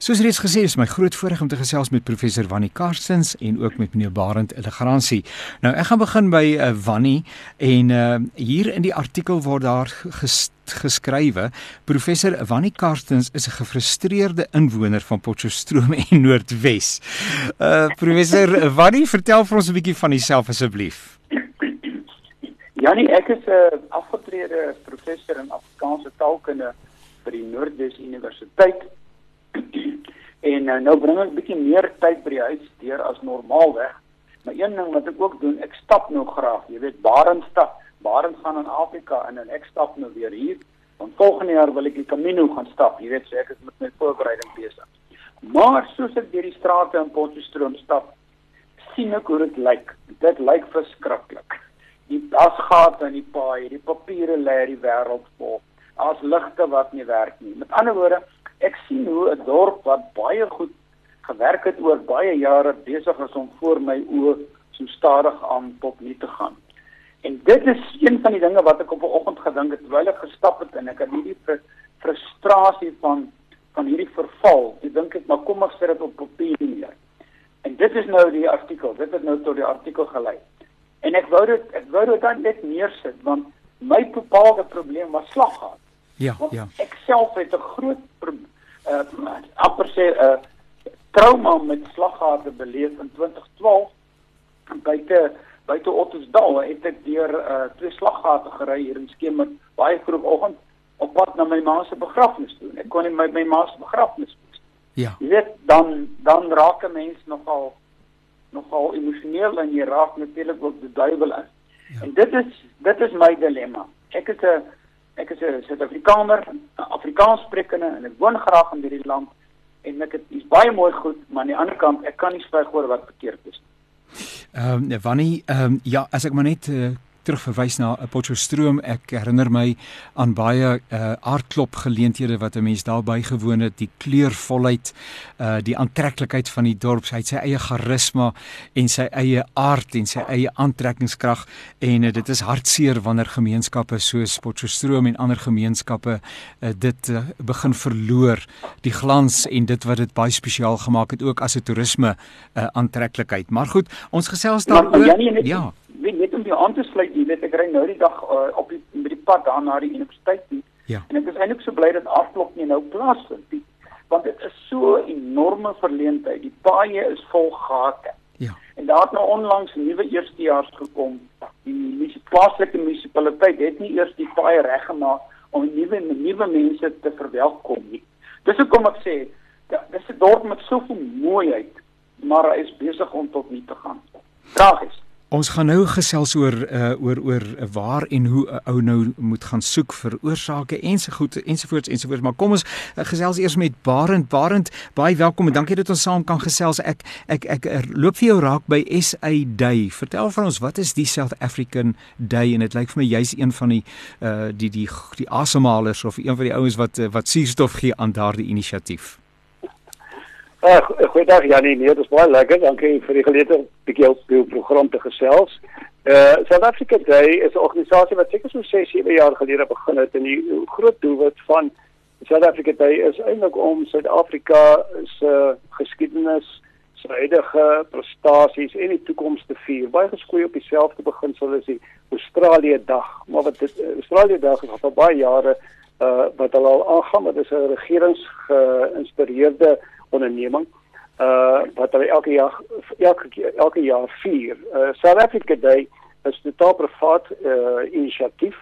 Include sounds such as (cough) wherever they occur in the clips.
Soos reeds gesê, is my groot voorreg om te gesels met professor Wannie Karstens en ook met meneer Barend Elegransie. Nou ek gaan begin by uh, Wannie en uh, hier in die artikel word daar ges geskrywe professor Wannie Karstens is 'n gefrustreerde inwoner van Potchefstroom en Noordwes. Uh professor Wannie, vertel vir ons 'n bietjie van jouself asseblief. Janie, ek is 'n afgetrede professor in Afrikaanse taalkunde by die Noordwes Universiteit en uh, nou bring ek bietjie meer tyd by die huis deur as normaalweg. Maar een ding wat ek ook doen, ek stap nou graag. Jy weet, Barend stap. Barend gaan in Afrika en dan ek stap nou weer hier. Want volgende jaar wil ek die Camino gaan stap. Jy weet, so ek is met my voorbereiding besig. Maar soos ek deur die strate in Potchefstroom stap, sien ek hoe dit lyk. Dit lyk verskriklik. Die asgate in die paai, die papiere lê in die wêreld vol. Daar's ligte wat nie werk nie. Met ander woorde, ek sien hoe 'n dorp wat baie goed gewerk het oor baie jare besig is om voor my oë so stadig aan tot nie te gaan. En dit is een van die dinge wat ek op 'n oggend gedink het terwyl ek gestap het en ek het hierdie fr frustrasie van van hierdie verval. Ek dink ek maar kom ek sit dit op papier neer. En dit is nou die artikel. Dit het nou tot die artikel gelei. En ek wou dit ek wou dit net neersit want my bepaalde probleem was slaggaat. Ja, ja. Ek self het 'n groot uh amper sê 'n uh, trauma met slaggate beleef in 2012 buite buite Ottosdal het ek deur uh twee slaggate gery hier in Skemer baie vroeg oggend op pad na my ma se begrafnis toe. Ek kon nie my my ma se begrafnis mis. Ja. Jy weet dan dan raak 'n mens nogal nogal emosioneel en jy raak natuurlik ook die duiwel in. Ja. En dit is dit is my dilemma. Ek is 'n ek is 'n Suid-Afrikaner, Afrikaans sprekende en ek woon graag in hierdie land en ek het is baie mooi goed, maar aan die ander kant ek kan nie spreek oor wat verkeerd is. Ehm um, Wannie, ehm um, ja, as ek maar net uh, terugverwys na 'n Potchefstroom. Ek herinner my aan baie uh aardklop geleenthede wat 'n mens daar bygewoon het, die kleurvolheid, uh die aantreklikheid van die dorp, hy het sy eie charisma en sy eie aard en sy eie aantrekkingskrag en uh, dit is hartseer wanneer gemeenskappe soos Potchefstroom en ander gemeenskappe uh dit uh, begin verloor, die glans en dit wat dit baie spesiaal gemaak het ook as 'n toerisme uh aantreklikheid. Maar goed, ons gesels daaroor. Ja weet net om jou aan te sluit, jy weet ek ry nou die dag uh, op die met die pad daar na die universiteit toe. Ja. En ek is eintlik so bly dat afklop nie nou plaasvind nie, want dit is so 'n enorme verleentheid. Die paaie is vol gate. Ja. En daar het nou onlangs nuwe eerstejaars gekom. Die plaaslike munisipaliteit het nie eers die paaie reggemaak om nuwe nuwe mense te verwelkom nie. Dis hoekom ek sê, ja, dis 'n dorp met soveel mooiheid, maar hy is besig om tot nie te gaan. Tragies. Ons gaan nou gesels oor uh, oor oor waar en hoe 'n ou nou moet gaan soek vir oorsake en se goed ensovoorts ensovoorts maar kom ons uh, gesels eers met Barend. Barend baie welkom en dankie dat ons saam kan gesels. Ek ek ek, ek loop vir jou raak by SA Day. Vertel vir ons wat is die South African Day? En dit lyk vir my jy's een van die uh, die die die asemhalers of een van die ouens wat wat suurstof gee aan daardie inisiatief Ag, uh, goeiedag Janie, nee, dit is baie lekker. Dankie vir die geleentheid om 'n bietjie op die program te gesels. Uh South Africa Day is 'n organisasie wat seker so 6, 7 jaar gelede begin het en die groot doelwit van South Africa Day is eintlik om Suid-Afrika se uh, geskiedenis, sy huidige prestasies en die toekoms te vier. Baie geskoei op dieselfde beginsel as die Australië Dag, maar wat dit Australië Dag is al baie jare uh wat al aangaan, dit is 'n regerings geïnspireerde onderneming uh wat hulle elke jaar elke elke jaar vier. Uh South Africa Day is 'n totaal privaat uh inisiatief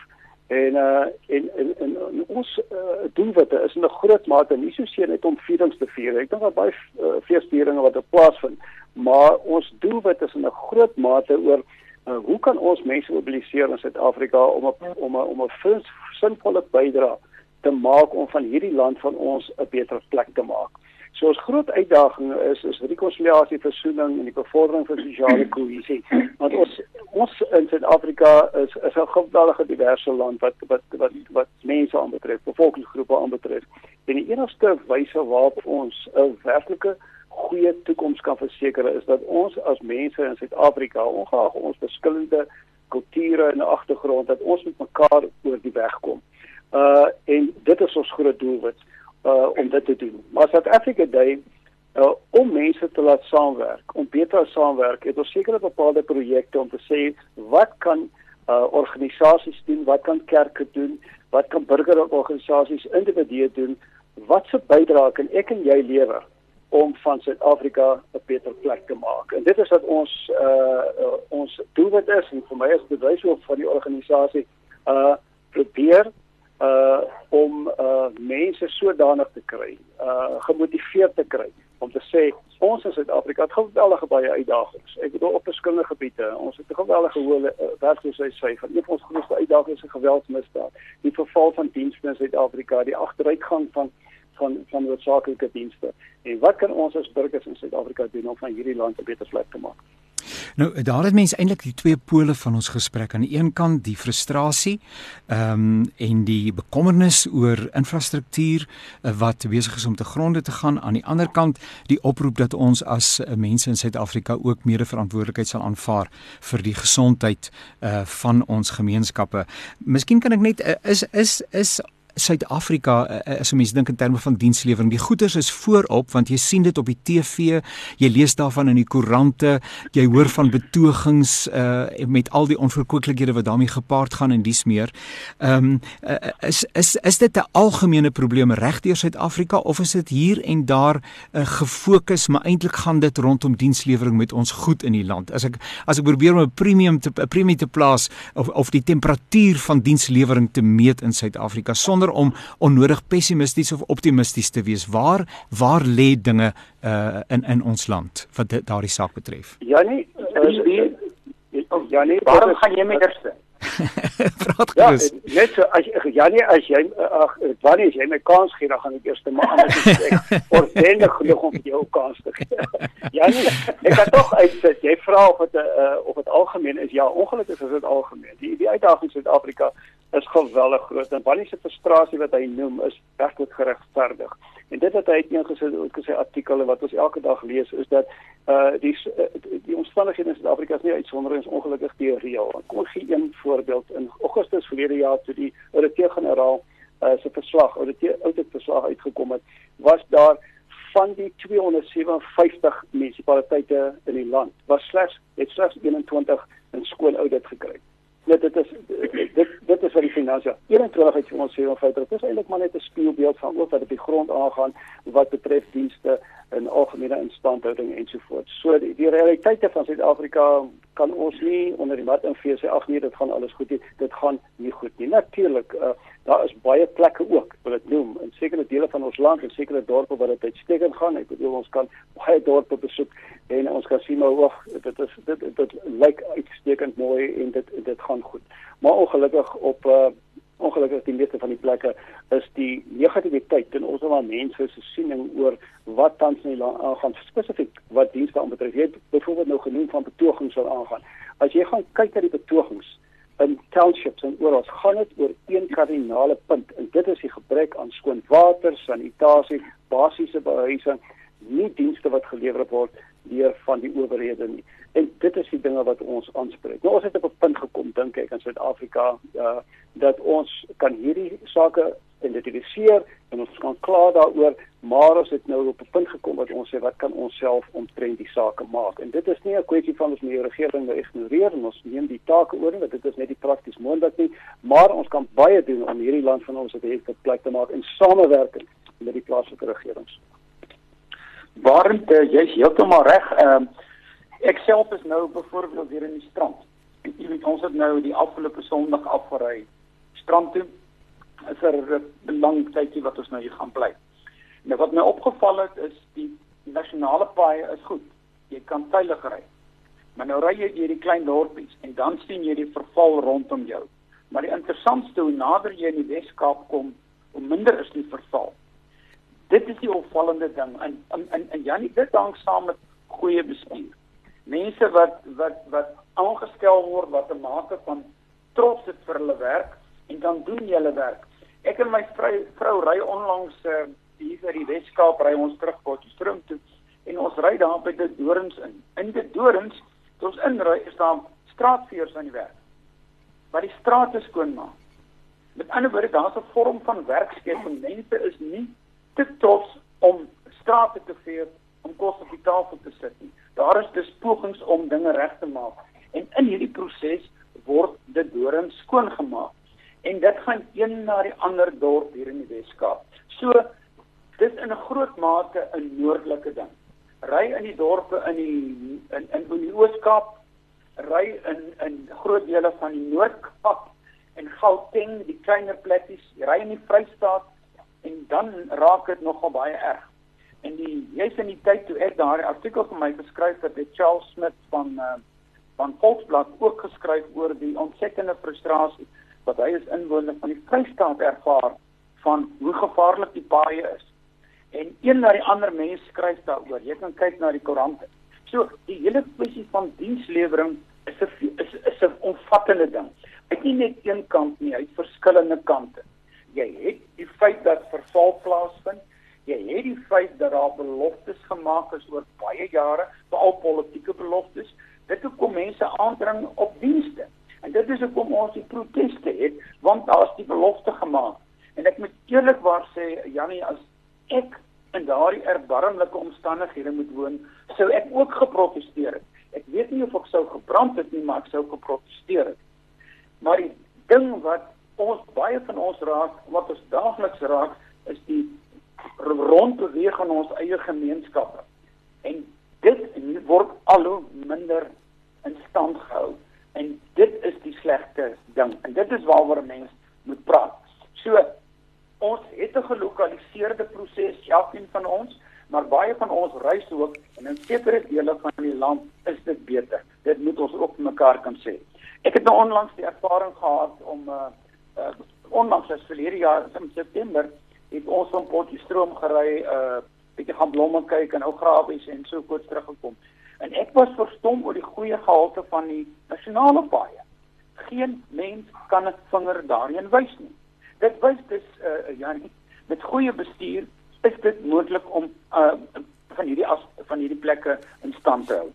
en uh en, en, en ons uh, doelwitte is in 'n groot mate nie so seer net om vierings te vier. Ek dink daar baie uh, feesvieringe wat plaasvind, maar ons doelwit is in 'n groot mate oor uh, hoe kan ons mense mobiliseer in Suid-Afrika om op, om a, om 'n sinvolle bydrae te maak om van hierdie land van ons 'n beter plek te maak. So ons groot uitdaging is is rekonsiliasie, versoening en die bevordering van sosiale kohesie. Want ons ons in Suid-Afrika is is 'n geweldige diverse land wat wat wat wat mense aanbetref, bevolkingsgroepe aanbetref. En die enigste wyse waarop ons 'n werklike goeie toekoms kan verseker is dat ons as mense in Suid-Afrika, ongeag ons verskillende kulture en agtergrond, dat ons met mekaar oor die weg kom. Uh en dit is ons groot doelwit uh om dit te doen. Maar South Africa Day uh om mense te laat saamwerk, om beter saamwerk, het ons sekere bepaalde projekte om te sê wat kan uh organisasies doen, wat kan kerke doen, wat kan burgerorganisasies individue doen, wat se bydrae kan ek en jy lewer om van Suid-Afrika 'n beter plek te maak. En dit is wat ons uh, uh ons doelwit is en vir my is dit wys ook van die organisasie uh probeer uh om uh mense sodanig te kry, uh gemotiveerd te kry om te sê ons in Suid-Afrika het geweldige baie uitdagings. Ek bedoel op verskillende gebiede. Ons het 'n geweldige hoë uh, werkloosheidsyfer. Een van ons grootste uitdagings is geweldsmisdaad. Die verval van dienste in Suid-Afrika, die agteruitgang van van van noodsaaklike dienste. En wat kan ons as burgers in Suid-Afrika doen om van hierdie land 'n beter plek te maak? Nou daar het mense eintlik die twee pole van ons gesprek aan die een kant die frustrasie ehm um, en die bekommernis oor infrastruktuur uh, wat besig is om te gronde te gaan aan die ander kant die oproep dat ons as uh, mense in Suid-Afrika ook mede verantwoordelikheid sal aanvaar vir die gesondheid uh, van ons gemeenskappe. Miskien kan ek net uh, is is is Suid-Afrika uh, as 'n mens dink in terme van dienslewering. Die goeders is voorop want jy sien dit op die TV, jy lees daarvan in die koerante, jy hoor van betogings uh, met al die onverkooklikhede wat daarmee gepaard gaan en dis meer. Ehm um, uh, is is is dit 'n algemene probleem regdeur Suid-Afrika of is dit hier en daar uh, gefokus maar eintlik gaan dit rondom dienslewering met ons goed in die land. As ek as ek probeer om 'n premium te 'n premie te plaas of of die temperatuur van dienslewering te meet in Suid-Afrika sonder sonder om onnodig pessimisties of optimisties te wees. Waar waar lê dinge uh in in ons land wat daardie saak betref? Janie, uh, Janie, waarom gaan jy met eerste? (laughs) Praat ja, gerus. Ja, net so as Janie as jy ag wanneer jy my kans gee dan gaan ek eers maar anders sê (laughs) ordentlik genoeg om jou kans te gee. (laughs) Janie, ek kan tog uitsit. Jy vra of dit uh, of dit algemeen is. Ja, ongelukkig is dit algemeen. Die die uitdagings in Suid-Afrika is geweldig groot en Wannie se frustrasie wat hy noem is regtig geregverdig. En dit wat hy het in sy artikel wat ons elke dag lees is dat uh die uh, die omstandighede in Suid-Afrika is nie uitsonderings ongelukkig die reël. Kom gee een voorbeeld in Augustus verlede jaar toe die ouditeur-generaal uh se verslag, ouditeur-verslag uitgekom het, was daar van die 257 munisipaliteite in die land was slegs het slegs 21 in skool audit gekry. Net dit is dit dit is wat die finansiële 21 uit ons 57 dit is eintlik maar net 'n spieelbeeld van ook wat op die grond aangaan wat betref dienste en algemene instandhouding ensovoorts. So die, die realiteite van Suid-Afrika kan ons nie onder die mat invee sê ag nee dit gaan alles goed nie. Dit gaan nie goed nie. Natuurlik uh, daar is baie plekke ook wat dit noem in sekere dele van ons land en sekere dorpe waar dit uitstekend gaan. Ek bedoel ons kan baie dorpe besoek en ons kan sien maar wag dit is dit dit, dit lyk uitstekend mooi en dit dit gaan goed. Maar ongelukkig op uh, ongelukkig die meeste van die plekke is die negativiteit en ons wat mense se siening oor wat tans in die land aangaan spesifiek wat dienste aanbetref. Jy het byvoorbeeld nou genoem van betogings sal aangaan. As jy gaan kyk na die betogings in townships en oral gaan dit oor een kardinale punt en dit is die gebrek aan skoon water, sanitasie, basiese behuising, nie dienste wat gelewer word deur van die owerhede nie. En dit is die dinge wat ons aanspreek. Nou ons het op 'n punt gekom dink ek in Suid-Afrika uh dat ons kan hierdie sake identifiseer en ons kan klaar daaroor, maar ons het nou op 'n punt gekom wat ons sê wat kan ons self omtrent die sake maak. En dit is nie 'n kwessie van ons die regering nou ignoreer en ons neem die take oor nie, want dit is net die prakties moontlik nie, maar ons kan baie doen om hierdie land van ons 'n beter plek te maak in samewerking met die plaaslike regerings. Waarend uh, jy's heeltemal reg. Ehm uh, ek self is nou byvoorbeeld weer in die strand. En jy weet ons het nou die afgelope Sondag afgery strand toe vir 'n lang tydjie wat ons nou hier gaan bly. Nou wat my opgeval het is die nasionale paaie is goed. Jy kan veilig ry. Maar nou ry jy deur die klein dorpies en dan sien jy die verval rondom jou. Maar die interessantste hoe nader jy in die Weskaap kom, hoe minder is die verval. Dit is die opvallende ding. En en, en Janie, dit hang saam met goeie bestuur. Mense wat wat wat aangestel word wat 'n mate van trots het vir hulle werk en dan doen jy hulle werk. Ek en my vrou vrou ry onlangs uh, hier by die Weskaap ry ons terug Potchefstroom toe en ons ry daar by die Dorings in. In die Dorings, toe ons inry, is daar straatveers aan die werk. Wat die strate skoon maak. Met ander woorde, daar's 'n vorm van werkskepping. Mense is nie te trots om strate te vee om kos op die tafel te sit nie. Daar is dus pogings om dinge reg te maak en in hierdie proses word dit dorings skoongemaak en dit gaan een na die ander dorp hier in die Weskaap. So dis in 'n groot mate 'n noordelike ding. Ry in die dorpe in die in in, in die Ooskaap, ry in in groot dele van die Noord-Kaap en Gauteng, die kleiner plekkies, ry in die Vrystaat en dan raak dit nogal baie erg. En die jy's in die tyd toe ek daardie artikel vir my geskryf het, het Charles Smith van uh, van Volksblad ook geskryf oor die ontsettende frustrasie wat hy as inwoner van die Vrystaat ervaar van hoe gevaarlik die paaie is. En een na die ander mense skryf daaroor. Jy kan kyk na die koerante. So, die hele kwessie van dienslewering is 'n is 'n omvattende ding. Dit is nie net een kant nie, hy het verskillende kante. Jy het die feit dat verval plaasvind. Jy het die feit dat daar beloftes gemaak is oor baie jare, veral politieke beloftes. Dit hoekom mense aandring op dienste. En dit is hoekom ons die proteste het, want daar's die belofte gemaak. En ek moet eerlikwaar sê, Jannie, as ek in daardie erbarmlike omstandighede moet woon, sou ek ook geprotesteer het. Ek weet nie of ek sou gebrand het nie, maar ek sou geprotesteer het. Maar die ding wat ons baie van ons raak, wat ons daagliks raak, is die rondbeweeg in ons eie gemeenskappe. En dit word al hoe minder in stand gehou. En dit is die slegte ding. En dit is waaroor mense moet praat. So ons het 'n gelokaliseerde proses, elkeen van ons, maar baie van ons reis ook en in sekere dele van die land is dit beter. Dit moet ons ook mekaar kan sê. Ek het nou onlangs die ervaring gehad om uh, uh onlangs as verlede jaar in September het ons van Potchefstroom gery uh bietjie gaan blomme kyk en ou grafies en so voort teruggekom. En ek was verstom oor die goeie gehalte van die nasionale paaie. Geen mens kan 'n vinger daarin wys nie. Dit wys dis uh ja, met goeie bestuur is dit moontlik om uh van hierdie as van hierdie plekke in stand te hou.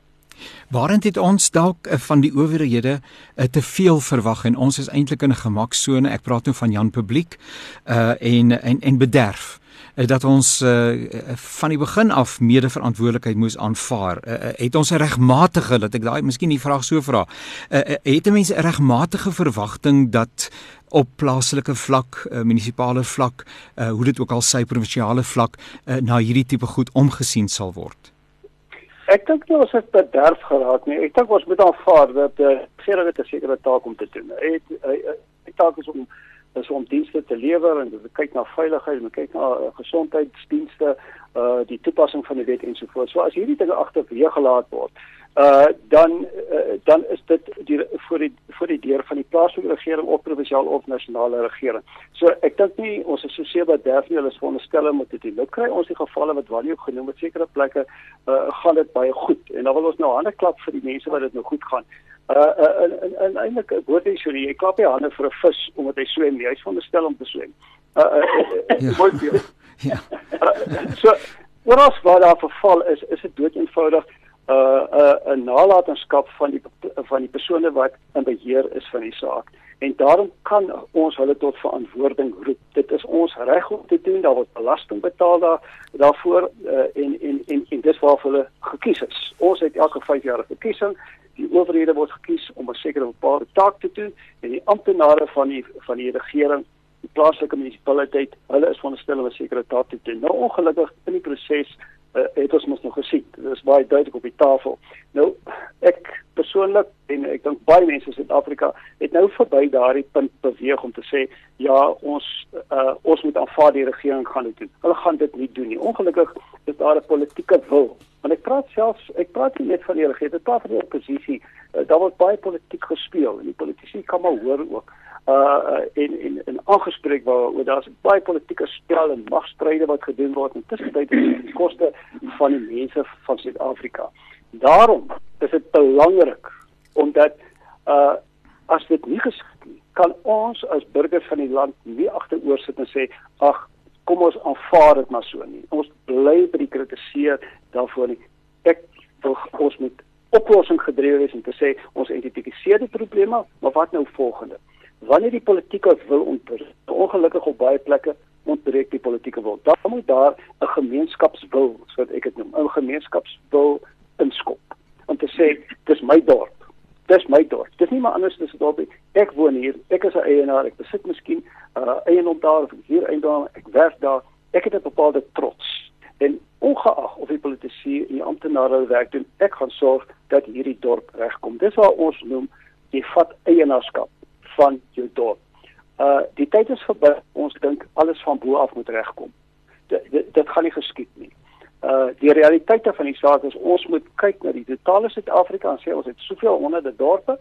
Waarend het ons dalk uh, van die owerhede uh, te veel verwag en ons is eintlik in 'n gemaksone. Ek praat nou van Jan Publiek uh en en en bederf dat ons uh, van die begin af medeverantwoordelikheid moes aanvaar. Uh, het ons 'n regmatige, laat ek daai miskien die vraag so vra. Uh, het mense 'n regmatige verwagting dat op plaaslike vlak, uh, munisipale vlak, uh, hoe dit ook al sy provinsiale vlak uh, na hierdie tipe goed omgesien sal word? Ek dink nie ons het bederf geraak nie. Ek dink ons moet aanvaar dat eh uh, regering 'n sekere taak om te doen. Hy het hy die taak is om is om dienste te lewer en ons kyk na veiligheid en kyk na uh, gesondheidsdienste, eh uh, die toepassing van die wet ensovoorts. So as hierdie dinge agterweë gelaat word, uh dan uh, dan is dit die vir die vir die deur van die plaaslike regering of provinsiale of nasionale regering. So ek dink nie ons is so seer dat Daphne hulle veronderstel moet dit lukt kry. Ons die gevalle wat Wally ook genoem het sekere plekke uh gaan dit baie goed en dan wil ons nou hande klap vir die mense wat dit nou goed gaan. Uh, uh en en, en eintlik word jy sorry, jy klap jy hande vir 'n vis omdat hy swem. Hy is veronderstel om te swem. Uh, uh, uh ja. (laughs) mooi vir. (laughs) Ja. So wat as wat daar verval is, is dit dood eenvoudig uh 'n uh, nalatenskap van die van die persone wat in beheer is van die saak en daarom kan ons hulle tot verantwoording roep. Dit is ons reg om te doen, daar word belasting betaal daar daarvoor uh, en en en en dis waar hulle gekies is. Ons het elke 5 jaar 'n verkiesing. Die owerhede word gekies om 'n sekere bepaalde taak te doen en die amptenare van die van die regering die plaaslike munisipaliteit, hulle is veronderstel om 'n sekere taak te doen. Nou ongelukkig in die proses uh, het ons mos nog gesien. Dit is baie duidelik op die tafel. Nou ek persoonlik en ek dink baie mense in Suid-Afrika het nou verby daardie punt beweeg om te sê ja, ons uh, ons moet aanvaar die regering gaan dit doen. Hulle gaan dit nie doen nie. Ongelukkig is daar 'n politieke wil. Want ek praat selfs ek praat nie net van die regering, ek praat van die oppositie. Uh, daar word baie politiek gespeel en die politici kan maar hoor ook uh in in in aangespreek waar oor daar's baie politieke spel en magstryde wat gedoen word en tussentyd die koste van die mense van Suid-Afrika. Daarom is dit belangrik omdat uh as dit nie geskied nie, kan ons as burgers van die land nie agteroor sit en sê ag kom ons aanvaar dit maar so nie. Ons bly by die kritiseer daarvoor nie. Ek wil ons moet oplossing gedrewe wees om te sê ons identifiseer die probleme, maar wat nou volgende? Wanneer die politieke wil ontbreek ongelukkig op baie plekke ontbreek die politieke wil. Dan moet daar 'n gemeenskapswil, soos ek dit noem, 'n gemeenskapswil inskop om te sê dis my dorp. Dis my dorp. Dis nie maar anders as 'n dorp. Ek woon hier. Ek is 'n eienaar. Ek besit miskien 'n uh, eiendom daar of hier eiendom. Ek werk daar. Ek het 'n bepaalde trots. En ongeag of die politici en die amptenare werk doen, ek gaan sorg dat hierdie dorp regkom. Dis wat ons noem jy vat eienaarskap van jou dorp. Uh die tyd is verby. Ons dink alles van bo af moet regkom. Dit dit gaan nie geskied nie. Uh die realiteite van die saak is ons moet kyk na die totale Suid-Afrika en sê ons het soveel honderde dorpe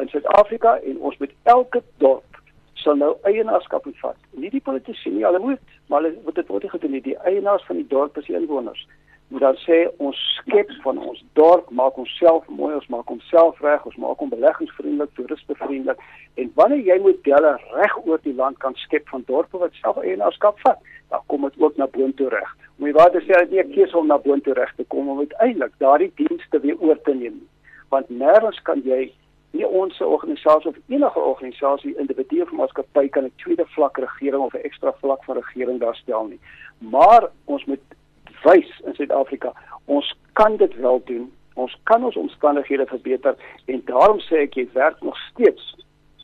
in Suid-Afrika en ons moet elke dorp sal nou eienaarskap vat. Nie die politici nie, hulle moet, maar hulle moet dit word gedoen nie. Die eienaars van die dorp is die inwoners moet dan sê ons skep van ons dorp maak ons self mooi ons maak ons self reg ons maak hom beleggingsvriendelik toeristevriendelik en wanneer jy modelle reg oor die land kan skep van dorpe wat self eienaarskap vat dan kom dit ook na boontoe reg. Moet jy waar sê dat jy kies om na boontoe reg te kom om uiteindelik daardie dienste weer oor te neem want nêrens kan jy nie ons organisasie of enige organisasie individue of maatskappy kan 'n tweede vlak regering of 'n ekstra vlak van regering daarstel nie. Maar ons moet wys in Suid-Afrika. Ons kan dit wel doen. Ons kan ons omstandighede verbeter en daarom sê ek jy werk nog steeds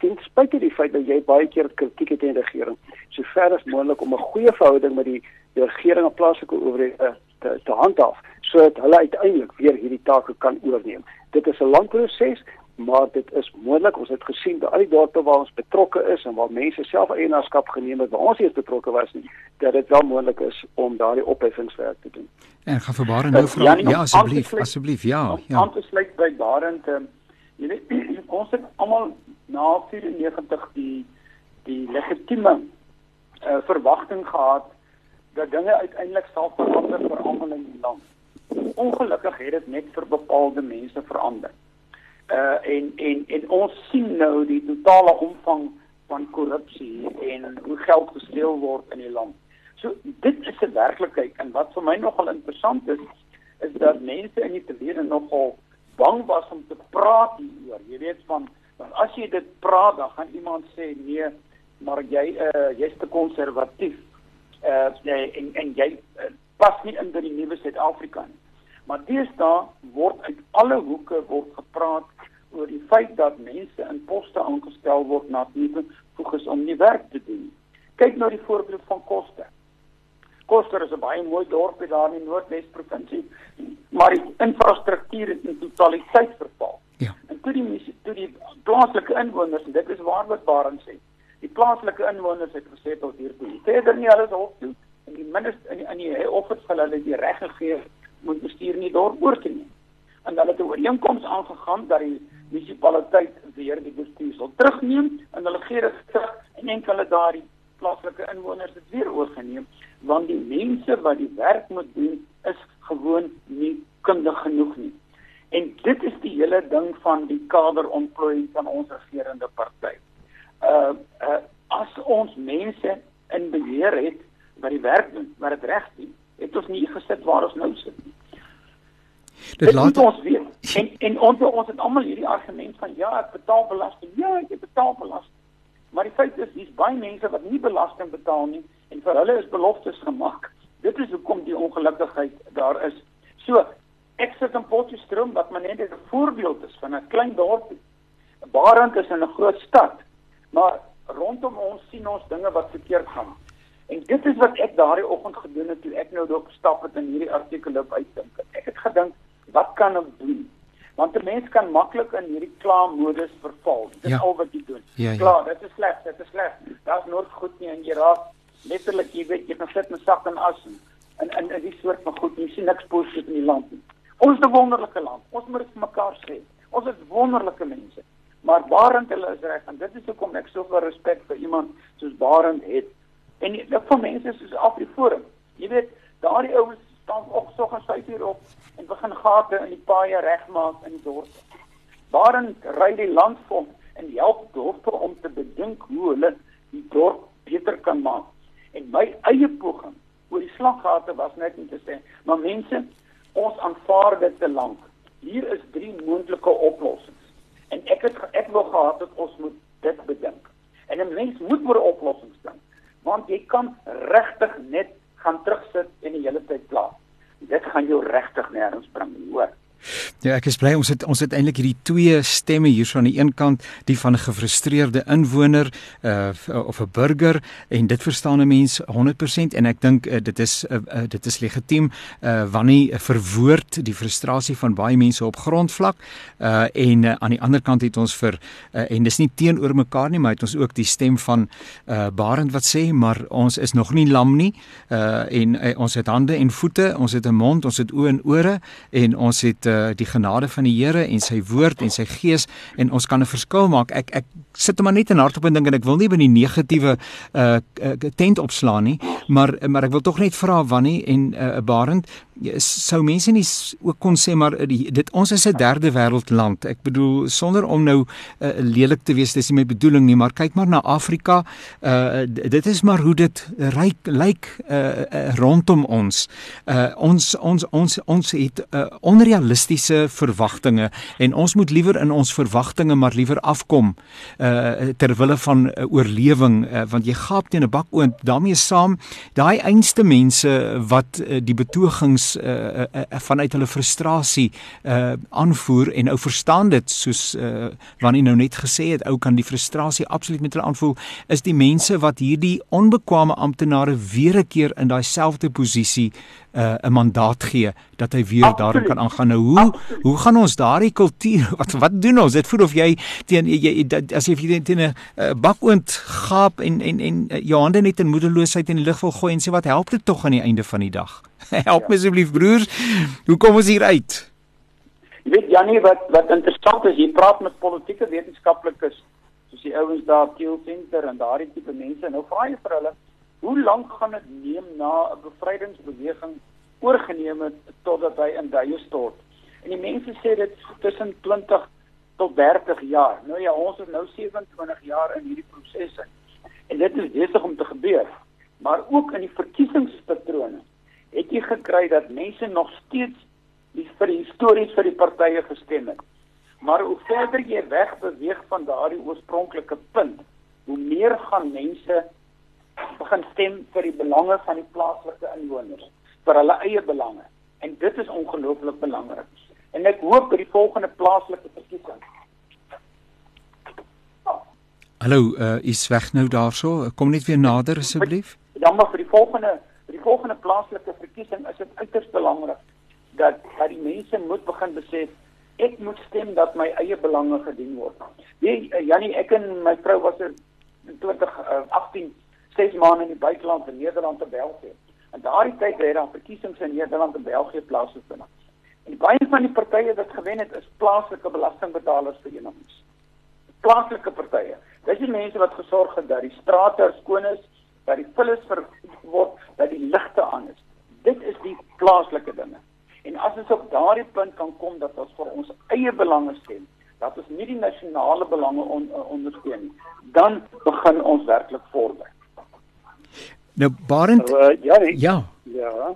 ten spyte die feit dat jy baie keer kritiek het teen die regering. So ver as moontlik om 'n goeie verhouding met die, die regering en plaaslike owerhede te, te handhaaf sodat hulle uiteindelik weer hierdie take kan oorneem. Dit is 'n lang proses, maar dit is moontlik ons het gesien by al die dorpe waar ons betrokke is en waar mense self eienaarskap geneem het waar ons eers betrokke was nie dat dit wel moontlik is om daardie opheffingswerk te doen. En gaan vir Barend nou vra ja asseblief asseblief ja ja. Om te sluit by Barend um, jy weet (clears throat) ons het almal na 94 die die legitieme uh, verwagting gehad dat dinge uiteindelik sal verander vir almal in die land. Ongelukkig het dit net vir bepaalde mense verander uh en en en ons sien nou die totale omvang van korrupsie en hoe geld gesteel word in die land. So dit is 'n werklikheid en wat vir my nogal interessant is is dat mense in die verlede nogal bang was om te praat hieroor. Jy weet van as jy dit praat dan gaan iemand sê nee, maar jy uh jy's te konservatief. Uh en en jy uh, pas nie in by die nuwe Suid-Afrika nie. Maar deesdae word uit alle hoeke word gepraat oor die feit dat mense in poste aangestel word na nuwe fokus om nie werk te doen. Kyk nou die voorbeeld van Koster. Koster is 'n baie mooi dorp daar in die Noordwes provinsie, maar die infrastruktuur het in totaliteit verval. Ja. En toe die toe die plaaslike inwoners, dit is waar wat Barend sê. Die plaaslike inwoners het gesê tot hier toe. Verder nie alles hof toe en die minister in die, in die hof het hulle die reg gegee moet bestuur nie dorp oor te neem. En hulle het 'n ooreenkoms aangegaan dat die munisipaliteit weer die bestuur sal terugneem en hulle gee dit terug en enkele daardie plaaslike inwoners het weer oorgeneem want die mense wat die werk moet doen is gewoon nie kundig genoeg nie. En dit is die hele ding van die kaderontplooiing van ons regerende party. Uh uh as ons mense in beheer het wat die werk doen, wat dit reg doen, het ons nie gesit waar ons nou sit nie. Dit laat ons weet. (laughs) En en ons ons het almal hierdie argument van ja, ek betaal belasting. Ja, ek betaal belasting. Maar die feit is dis baie mense wat nie belasting betaal nie en vir hulle is beloftes gemaak. Dit is hoekom die ongelukkigheid daar is. So, ek sit in Potchefstroom wat maar net 'n voorbeeld is van 'n klein dorpie. Barend is in 'n groot stad, maar rondom ons sien ons dinge wat verkeerd gaan. En dit is wat ek daardie oggend gedoen het toe ek nou dalk stap het in hierdie artikel op uitdink. Ek het gedink, wat kan ek doen? Want 'n mens kan maklik in hierdie klaarmodus verval. Dit is ja. al wat jy doen. Ja, ja. Klaar, dit is sleg, dit is sleg. Daar's nooit goed nie en jy raak letterlik, jy weet, jy kan sit met sak en as en in in die soort van goed, jy sien niks positief in die land nie. Ons is 'n wonderlike land. Ons moet dit vir mekaar sê. Ons is wonderlike mense. Maar Barend hulle is reg en dit is hoekom ek soveel respek vir iemand soos Barend het. En dit vir mense soos Afriforum. Jy weet, daardie ouens staan op soggens 5uur op en begin gate in die paaie regmaak in die dorp. Waarin ry die land vol en help dorpe om te bedink hoe hulle die dorp beter kan maak. En my eie poging oor die slaggate was net om te sê, maar mense, ons aanvaar dit te lank. Hier is drie moontlike oplossings. En ek het ek wil gehad dat ons moet dit bedink. En 'n mens moet oor oplossings dink. Want jy kan regtig net gaan terugsit en die hele tyd kla. Dit gaan jou regtig nêrens bring nie, hoor. Ja, ek is bly ons het ons het eintlik hierdie twee stemme hier van die een kant, die van 'n gefrustreerde inwoner uh of 'n burger en dit verstaan 'n mens 100% en ek dink uh, dit is uh, uh, dit is legitiem uh wanneer verwoord die frustrasie van baie mense op grondvlak uh en uh, aan die ander kant het ons vir uh, en dis nie teenoor mekaar nie, maar het ons ook die stem van uh Barend wat sê maar ons is nog nie lam nie uh en uh, ons het hande en voete, ons het 'n mond, ons het oë en ore en ons het uh, uh, die genade van die Here en sy woord en sy gees en ons kan 'n verskil maak. Ek ek sit hom net in hardop en dink en ek wil nie by die negatiewe uh, uh tent opslaan nie, maar maar ek wil tog net vra Wannie en 'n uh, Barend, sou mense nie ook kon sê maar die, dit ons is 'n derde wêreld land. Ek bedoel sonder om nou uh, lelik te wees, dis nie my bedoeling nie, maar kyk maar na Afrika. Uh dit is maar hoe dit ryk lyk uh, uh, rondom ons. Uh ons ons ons ons het uh, onrealistiese verwagtinge en ons moet liewer in ons verwagtinge maar liewer afkom uh ter wille van uh, oorlewing uh, want jy gaap teen 'n bak oond. daarmee saam daai einste mense wat uh, die betogings uh, uh, uh, vanuit hulle frustrasie uh aanvoer en ou verstaan dit soos uh wanneer nou net gesê het ou kan die frustrasie absoluut met hulle aanvoel is die mense wat hierdie onbekwame amptenare weer 'n keer in daai selfde posisie uh 'n mandaat gee dat hy weer daarin kan aangaan nou hoe absoluut. hoe gaan ons daardie kultuur (laughs) wat wat doen ons dit voel of jy teen jy as jy teen 'n uh, bakoond gaap en en en uh, jou hande net in moedeloosheid in die lug wil gooi en sê wat help dit tog aan die einde van die dag (laughs) Help my asseblief broers. Hoe kom ons hier uit? Jy weet Janie wat wat interessant is, jy praat met politieke wetenskaplikes soos die ouens daar Kiel Center en daardie tipe mense. Nou vra jy vir hulle, hoe lank gaan dit neem na 'n bevrydingsbeweging oorgeneem het totdat hy in duie stort? En die mense sê dit tussen 20 tot 30 jaar. Nou ja, ons is nou 27 jaar in hierdie proses in. En dit is besig om te gebeur. Maar ook in die verkiesingspatrone het jy gekry dat mense nog steeds die vir die histories vir die partye gestem het. Maar hoe verder jy weg beweeg van daardie oorspronklike punt, hoe meer gaan mense begin stem vir die belange van die plaaslike inwoners, vir hulle eie belange. En dit is ongelooflik belangrik. En ek hoop by die volgende plaaslike verkiesing. Hallo, uh, is weg nou daarso. Kom net weer nader asseblief. Dan maar vir die volgende vir die volgende plaaslike verkiesing is dit uiters belangrik dat dat die mense moet begin besef ek moet stem dat my eie belange gedien word. Nee, Jannie, ek en my vrou was in 2018 6 maande in die buiteland in Nederland en België. En daardie tyd het daar verkiesings in Nederland en België plaasgevind. En baie van die partye wat gewen het is plaaslike belastingbetalers eenheids. Plaaslike partye. Dis die mense wat gesorg het dat die strate skoon is, dat die vullis ver word, dat die ligte aan is. Dit is die plaaslike dinge. En as ons op daardie punt kan kom dat ons vir ons eie belange stem, dat ons nie die nasionale belange on, uh, ondersteun nie, dan begin ons werklik vorder. Nou Barend uh, ja, nee. ja. Ja.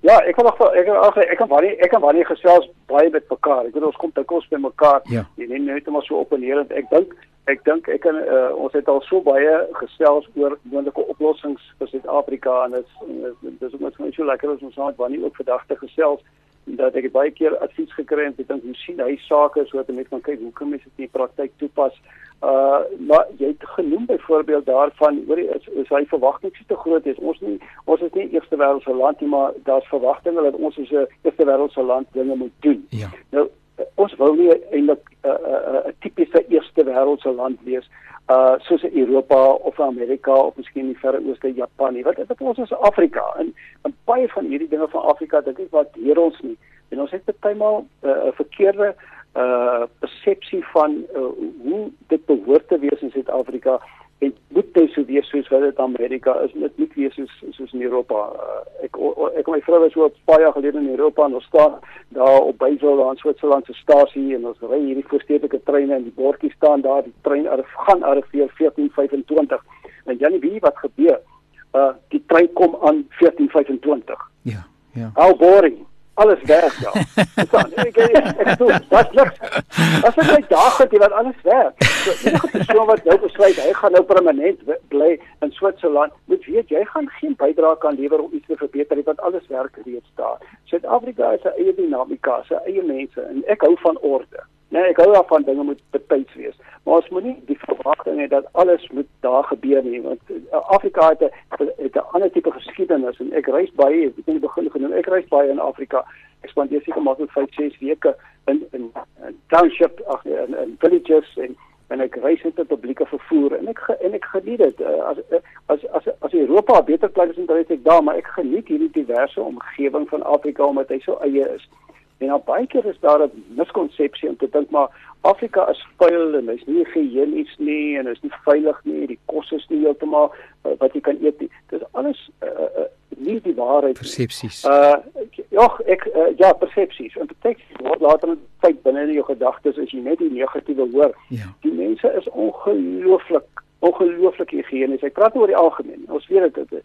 Ja, ek kan nog ek kan ek kan baie ek kan baie gesels baie met mekaar. Ek bedoel ons kom te kos by mekaar. Ja. Jy net net maar so opponerend. Ek dink ek dink ek kan uh, ons het al so baie gesels oor moontlike oplossings vir Suid-Afrika en dit dis ook net so lekker as ons saam wanneer ook verdagte gesels dat ek baie keer advies gekry het en dink hoe sien hy sake sodat mense kan kyk hoe kan mense dit in praktyk toepas. Uh maar jy het genoem byvoorbeeld daarvan hoor jy is, is hy verwagting so te groot is. Ons nie ons is nie eerste wêreldse land nie maar daar's verwagtinge dat ons as 'n eerste wêreldse land dinge moet doen. Ja. Nou ons wou nie eintlik 'n uh, 'n uh, uh, tipiese eerste wêreldse land wees uh soos Europa of Amerika of miskien die Verre Ooste, Japan nie. Wat wat ons is Afrika en, en baie van hierdie dinge van Afrika dink ek wat hier ons nie. En ons het maal 'n uh, verkeerde uh persepsie van uh, hoe dit behoort te wees in Suid-Afrika en moet dit so wees soos wat dit Amerika is met nie wees soos soos in Europa. Uh, ek o, ek my vrou was so 'n paar jaar gelede in Europa en ons staan daar op Basel daar in Switserland se stasie en ons ry hierdie voorstedelike treine en die bordjie staan daar die trein er gaan arriveer 14:25 en Janie wie wat gebeur? Uh die trein kom aan 14:25 ja ja. How boring alles werk ja. Verstaan? Ek ek ek sê dis niks. As jy dag het jy wat alles werk. So enige persoon wat nou besluit hy gaan nou permanent bly in Switserland, moet weet jy gaan geen bydrae kan lewer om iets te verbeter want alles werk reeds daar. Suid-Afrika is 'n eie dinamika, se eie mense en ek hou van orde. Nee, ek hou daarvan dinge moet betyds wees. Maar ons moenie die verwagting hê dat alles moet daar gebeur nie, want uh, Afrika het 'n ander tipe geskiedenis en ek reis baie, ek het in die begin genoem, ek reis baie in Afrika. Ek spandeer seker maar so 5, 6 weke in in, in township ag in, in villages en en ek reis met publieke vervoer en ek en ek geniet dit uh, as as as as Europa 'n beter plek is dan ek daar, maar ek geniet hierdie diverse omgewing van Afrika omdat hy so eie is. En al baie keer is daar 'n miskonsepsie om te dink maar Afrika is vuil en hy's nie higiënies nie en is nie veilig nie. Die kos is nie heeltemal uh, wat jy kan eet nie. Dis alles uh, uh, nie die waarheid persepsies. Uh ja, ek uh, ja, persepsies. En dit word later in tyd binne in jou gedagtes as jy net die negatiewe hoor. Ja. Die mense is ongelooflik ongelooflik higiënies. Ek praat oor die algemeen. Ons weet dit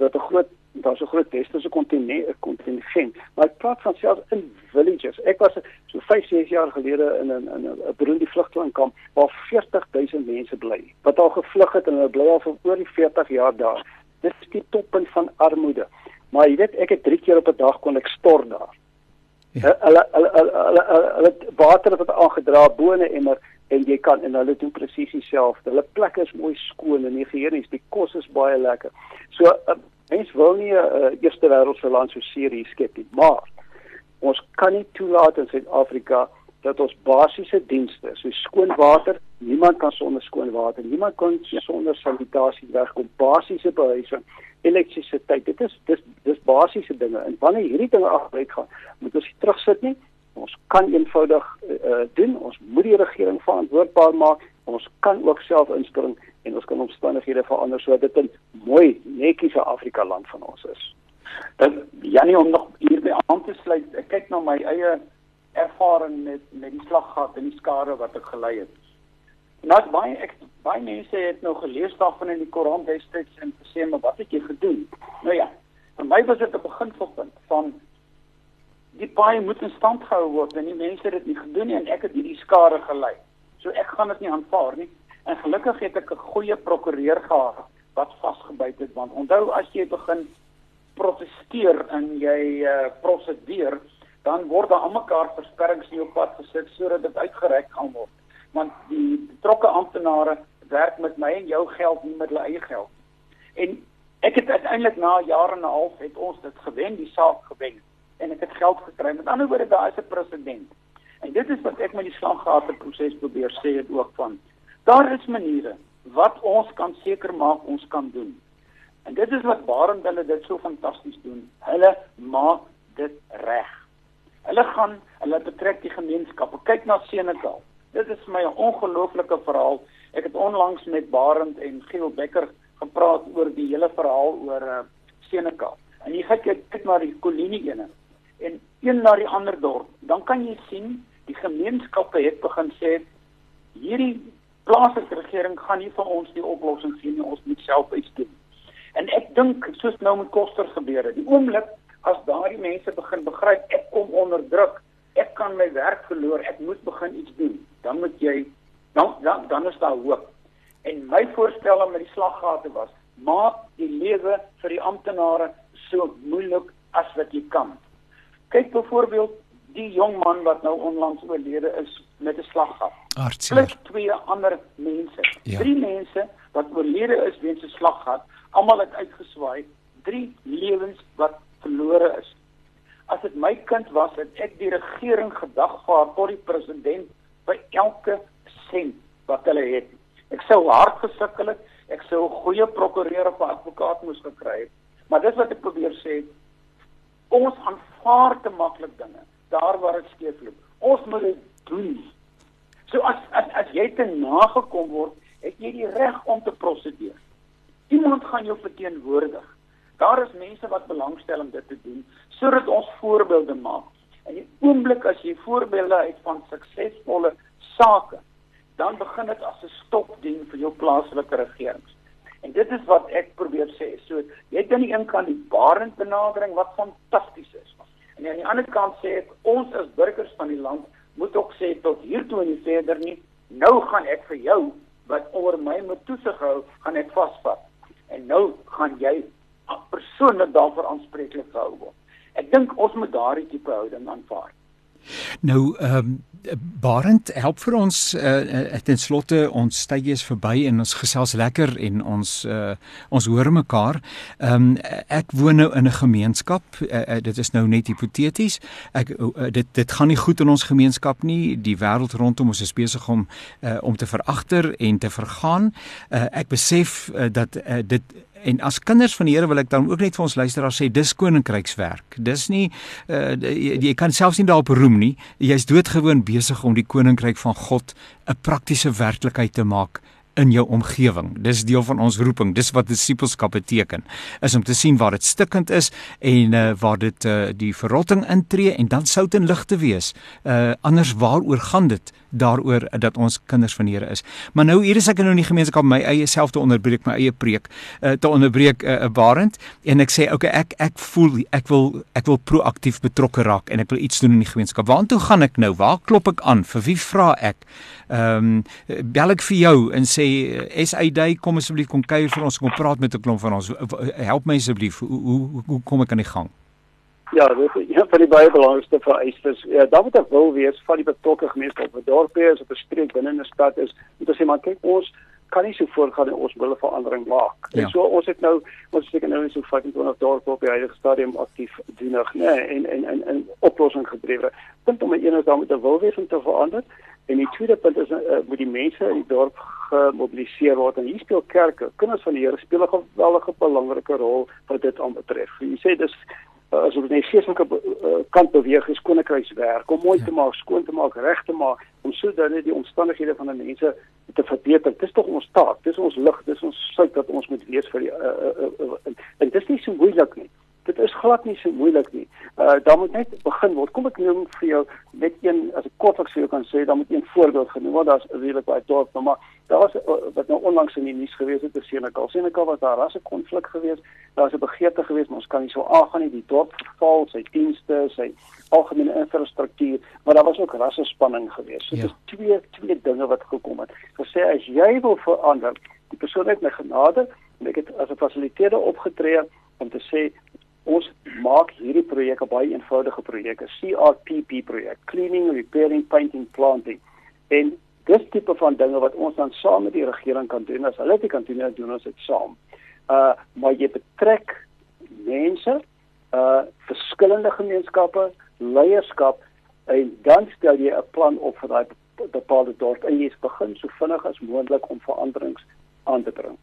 dat 'n groot daar's 'n groot westerse kontinent kontingent maar ek praat van selfs in villages ek was so 5 6 jaar gelede in 'n in 'n Burundi vlugtelingkamp waar 40000 mense bly wat al gevlug het en hulle bly al vir oor die 40 jaar daar dit is die toppunt van armoede maar jy weet ek het 3 keer op 'n dag kon ek stort daar ja. hulle hulle hulle hulle water wat aangedra bo 'n emmer en jy kan en hulle doen presies dieselfde. Hulle plekke is mooi skoon en higiënies, die kos is baie lekker. So uh, Mens wil nie 'n uh, eerste wêreldse land so serie skep nie, maar ons kan nie toelaat in Suid-Afrika dat ons basiese dienste, so skoon water, niemand kan sonder skoon water, niemand kan sonder sanitasie wegkom, basiese behuising, elektrisiteit. Dit is dis dis basiese dinge. En wanneer hierdie dinge agteruit gaan, moet ons terugsit nie. Ons kan eenvoudig uh, doen. Ons moet die regering verantwoordbaar maak. Ons kan ook self inspring en ons kan omstandighede verander sodat dit 'n mooi netjiese Afrika land van ons is. Dan Janie om nog hierby aan te sluit. Ek kyk na my eie ervaring met met die slaggat en die skade wat ek gelei het. En as baie ek baie mense het nou gelees daarvan in die Koran destyds en gesê maar wat het jy gedoen? Nou ja, vir my was dit 'n beginpunt van die paai moet in stand gehou word en die mense het dit nie gedoen nie en ek het hierdie skade gelei. So ek gaan dit nie aanvaar nie. En gelukkig het ek 'n goeie prokureur gehad wat vasgebyt het want onthou as jy begin protesteer en jy uh, prosedeer dan word daar almekaar versperrings in jou pad gesit sodat dit uitgereik kan word. Want die betrokke amptenare werk met my en jou geld nie met hulle eie geld en ek het uiteindelik na jare en 'n half het ons dit gewen die saak gewen. En ek het geld gekry. Met ander woorde daar is 'n presedent en dit is wat ek met die slaggate proses probeer sê dit ook van Daar is maniere wat ons kan seker maak ons kan doen. En dit is wat Barend hulle dit so fantasties doen. Hulle maak dit reg. Hulle gaan, hulle betrek die gemeenskappe. Kyk na Senekal. Dit is my 'n ongelooflike verhaal. Ek het onlangs met Barend en Giel Becker gepraat oor die hele verhaal oor uh, Senekal. En jy kyk kyk na die kolonie ene en een na die ander dorp, dan kan jy sien die gemeenskappe het begin sê hierdie plaaslike regering gaan nie vir ons die oplossing sien nie, ons moet self iets doen. En ek dink soos nou met Koster gebeur het, die oomblik as daardie mense begin begryp ek kom onder druk, ek kan my werk verloor, ek moet begin iets doen, dan moet jy dan dan, dan is daar hoop. En my voorstel aan met die slaggate was, maak die lewe vir die amptenare so moeilik as wat jy kan. Kyk byvoorbeeld die jong man wat nou onlangs oorlede is met 'n slaggat. Plus twee ander mense. Ja. Drie mense wat oorlede is weens 'n slaggat, almal het uitgeswaai. Drie lewens wat verlore is. As dit my kind was, het ek die regering gedagvaar tot die president by elke sent wat hulle het. Ek sou hard gesukkel het, ek sou 'n goeie prokureur of advokaat moes gekry het. Maar dis wat ek probeer sê. Ons aanvaar te maklik dinge daar waar dit skeefloop. Ons moet dit doen. So as as as jy te nagekom word, het jy die reg om te prosedeer. Iemand gaan jou verteenwoordig. Daar is mense wat belangstel om dit te doen sodat ons voorbeelde maak. En die oomblik as jy voorbeelde uit van suksesvolle sake, dan begin dit as 'n stop dien vir jou plaaslike regerings. En dit is wat ek probeer sê. So jy het aan die een kant die barend benadering wat fantasties is. En aan die ander kant sê ek ons as burgers van die land moet ook sê tot hier toe en nie verder nie. Nou gaan ek vir jou wat oor my moet toesig hou, gaan ek vasvat. En nou gaan jy persoonlik daarvoor aanspreeklik gehou word. Ek dink ons moet daardie tipe houding aanvaar. Nou ehm um, Barend help vir ons uh, ten slotte ons tydjie is verby en ons gesels lekker en ons uh, ons hoor mekaar. Ehm um, ek woon nou in 'n gemeenskap. Uh, uh, dit is nou net hipoteties. Ek uh, dit dit gaan nie goed in ons gemeenskap nie. Die wêreld rondom ons is besig om uh, om te veragter en te vergaan. Uh, ek besef uh, dat uh, dit En as kinders van die Here wil ek dan ook net vir ons luisteraars sê dis koninkrykswerk. Dis nie uh, jy, jy kan selfs nie daarop roem nie. Jy's doodgewoon besig om die koninkryk van God 'n praktiese werklikheid te maak in jou omgewing. Dis deel van ons roeping. Dis wat disipelskap beteken. Is om te sien waar dit stikkend is en uh, waar dit uh, die verrotting intree en dan sout en lig te wees. Uh anders waaroor gaan dit? daaroor dat ons kinders van Here is. Maar nou hier is ek nou in die gemeenskap my eie self te onderbreek, my eie preek uh, te onderbreek 'n uh, barend en ek sê okay, ek ek voel ek wil ek wil proaktief betrokke raak en ek wil iets doen in die gemeenskap. Waartoe gaan ek nou? Waar klop ek aan? Vir wie vra ek? Ehm um, bel ek vir jou en sê SAD kom asseblief kom kuier vir ons kom praat met 'n klomp van ons help my asseblief hoe, hoe hoe kom ek aan die gang Ja, dit is een van die baie belangrikste vereistes. Ja, daar moet 'n wil wees van die betrokke gemeenskap. Of 'n dorp is of 'n streek binne 'n stad is, moet ons sê maar kyk ons kan nie so voortgaan en ons wil 'n verandering maak. Ja. En so ons het nou ons seker nou so 25 dorpe op die huidige stadium aktief dienig, nê, nee, en en en 'n oplossing gedrewe. Punt om een is daar moet 'n wil wees om te verander. En die tweede punt is uh, moet die mense in die dorp gemobiliseer word en hier speel kerke, kinders van die Here speel 'n geweldige belangrike rol wat dit aanbetref. Jy sê dis as ons net geestelike uh, kant beweeg is koninkrykswerk om mooi ja. te maak, skoon te maak, reg te maak om sodat die omstandighede van die mense te verbeter. Dis tog ons taak, dis ons lig, dis ons sout wat ons moet wees vir die uh, uh, uh, uh, en dit is nie so moeilik nie. Dit is glad nie so moeilik nie. Uh daar moet net begin word. Kom ek noem vir jou net een as ek kortliks vir jou kan sê, dan moet een voorbeeld genoem word. Daar's regtig baie dorp, maar daar's uh, wat nou onlangs in die nuus gewees het, is Senekal. Senekal was daar rasse konflik geweest. Daar's 'n begeerte geweest, maar ons kan nie so aangaan nie. Die dorp verval, sy dienste, sy algemene infrastruktuur, maar daar was ook rasse spanning geweest. So ja. dit is twee twee dinge wat gekom het. Gesê as jy wil verander, die persoon het my genade en ek het as 'n fasiliteerder opgetree om te sê ons maak hierdie projek 'n baie eenvoudige projek, 'n CRPP projek, cleaning, repairing, painting, planting. En dis tipe van dinge wat ons dan saam met die regering kan doen as hulle dit kan doen, doen ons dit saam. Uh maar jy betrek mense, uh verskillende gemeenskappe, leierskap en dan stel jy 'n plan op vir daai bepaalde dorp en jy begin so vinnig as moontlik om veranderings aan te bring.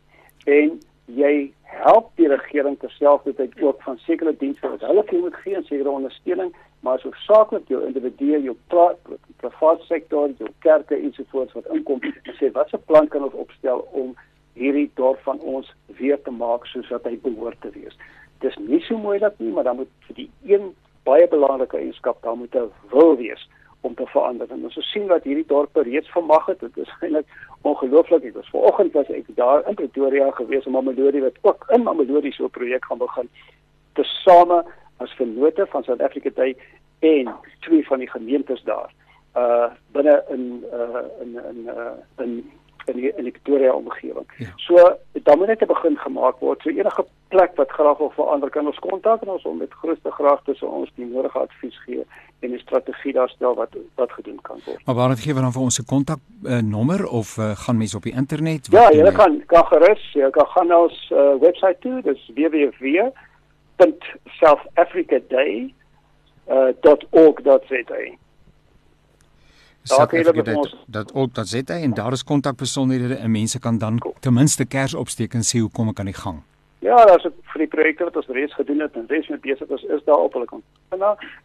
En jy help die regering terselfdertyd ook van sekere dienste wat hulle vir moet gee en sekere ondersteuning, maar so saaklik jou individue, jou private sektor, jou kerke ensovoorts wat inkom en sê wat se plan kan ons opstel om hierdie dorp van ons weer te maak soos wat hy behoort te wees. Dis nie so moeilik nie, maar dan moet vir die een baie belangrike eienskap daar moet 'n wil wees om te verander. En ons sien wat hierdie dorpe reeds vermag het. Dit is eintlik ongelooflik. Ek was vanoggend was ek daar in Pretoria gewees om Mamelodi wat ook in Mamelodi so 'n projek gaan begin te same as vennote van South Africa Day en twee van die gemeentes daar. Uh binne in uh in in uh in in die in die Pretoria omgewing. Ja. So dan moet net 'n begin gemaak word. So enige plek wat graag wil verander kan ons kontak en ons om met grootste graag tussen ons die nodige advies gee en 'n strategie daarstel wat wat gedoen kan word. Maar waar het gee dan vir ons 'n kontak uh, nommer of uh, gaan mense op die internet? Ja, jy kan kan gerus, jy kan gaan na ons uh, webwerf toe, dis www.southafricaday.org.za. Uh, dat ook dat sê en daar is kontakbesonderhede en mense kan dan cool. ten minste kers opsteek en sê hoe kom ek aan die gang. Ja, daar's ook vir die projekte wat ons reeds gedoen het en reeds mee besig is, is daar op hulle kan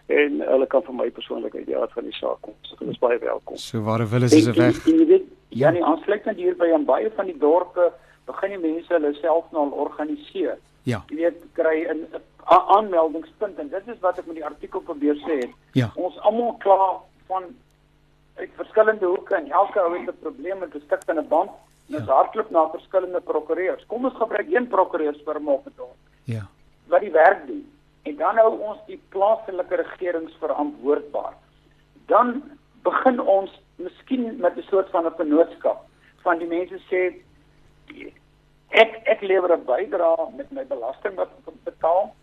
en hulle kan vir my persoonlik uit die aard van die saak kom. So hulle is baie welkom. So waar hulle is 'n weg. Jy weet, ja, nie aansluitend hier by aan baie van die dorpe begin die mense hulle self nou al organiseer. Ja. Jy weet, kry 'n aanmeldingspunt en dit is wat ek met die artikel probeer sê het. Ja. Ons almal klaar van uit verskillende hoeke en elke ou het 'n probleem met 'n stuk van 'n band. Ons ja. hardloop na verskillende prokureurs. Kom ons gebruik een prokureursfirma op 'n dorp. Ja. Wat die werk doen. en dan hou ons die plaaslike regerings verantwoordbaar. Dan begin ons miskien met 'n soort van 'n vennootskap van die mense sê ek ek lewer 'n bydrae met my belasting wat ek betaal,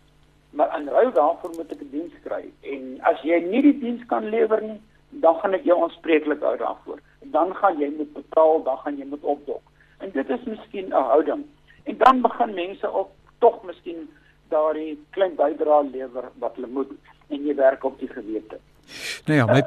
maar in ruil daarvoor moet ek 'n diens kry. En as jy nie die diens kan lewer nie, dan gaan ek jou aanspreeklik hou daarvoor. Dan gaan jy moet betaal, dan gaan jy moet opdok. En dit is miskien 'n houding. En dan begin mense ook tog miskien daardie klein bydrae lewer wat hulle moet en jy werk op die gewete. Nou ja, my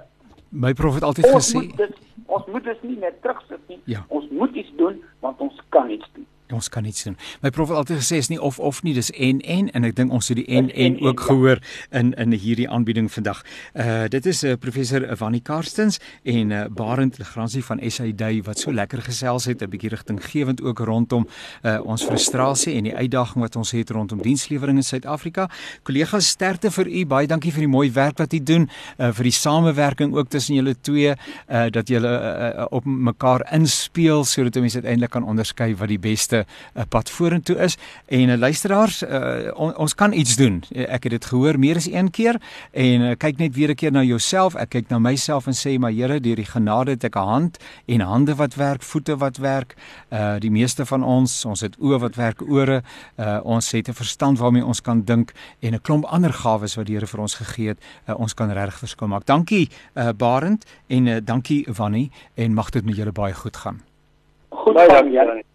my prof het altyd ons gesê moet dit, ons moet dit nie net terugsit nie. Ja. Ons moet iets doen want ons kan iets doen. Ons kan niks doen. My prof het altyd gesê is nie of of nie, dis en en en ek dink ons het die en en en, ook en, ja. gehoor in in hierdie aanbieding vandag. Uh dit is uh, professor Wannie Karstens en uh, Barend Legrandsie van SAD wat so lekker gesels het 'n bietjie rigtinggewend ook rondom uh ons frustrasie en die uitdaging wat ons het rondom dienslewering in Suid-Afrika. Kollegas, sterkte vir u. Baie dankie vir die mooi werk wat u doen, uh vir die samewerking ook tussen julle twee, uh dat julle uh, op mekaar inspeel sodat mense uiteindelik kan onderskei wat die beste uh, pad vorentoe is. En uh, luisteraars, uh, on, ons kan iets doen. Uh, ek het dit gehoor meer as een keer en uh, kyk net weer 'n keer na jouself. Ek kyk na myself en sê maar Here, deur die genade het ek 'n hand en hande wat werk, voete wat werk. Uh die meeste van ons, ons het oë wat werk, ore. Uh ons het 'n verstand waarmee ons kan dink en 'n klomp ander gawes wat die Here vir ons gegee het. Uh, ons kan reg verskil maak. Dankie uh Barend en uh, dankie Wannie en mag dit met julle baie goed gaan. Goed gaan. Jan.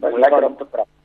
Janie. Baie lekker om te praat.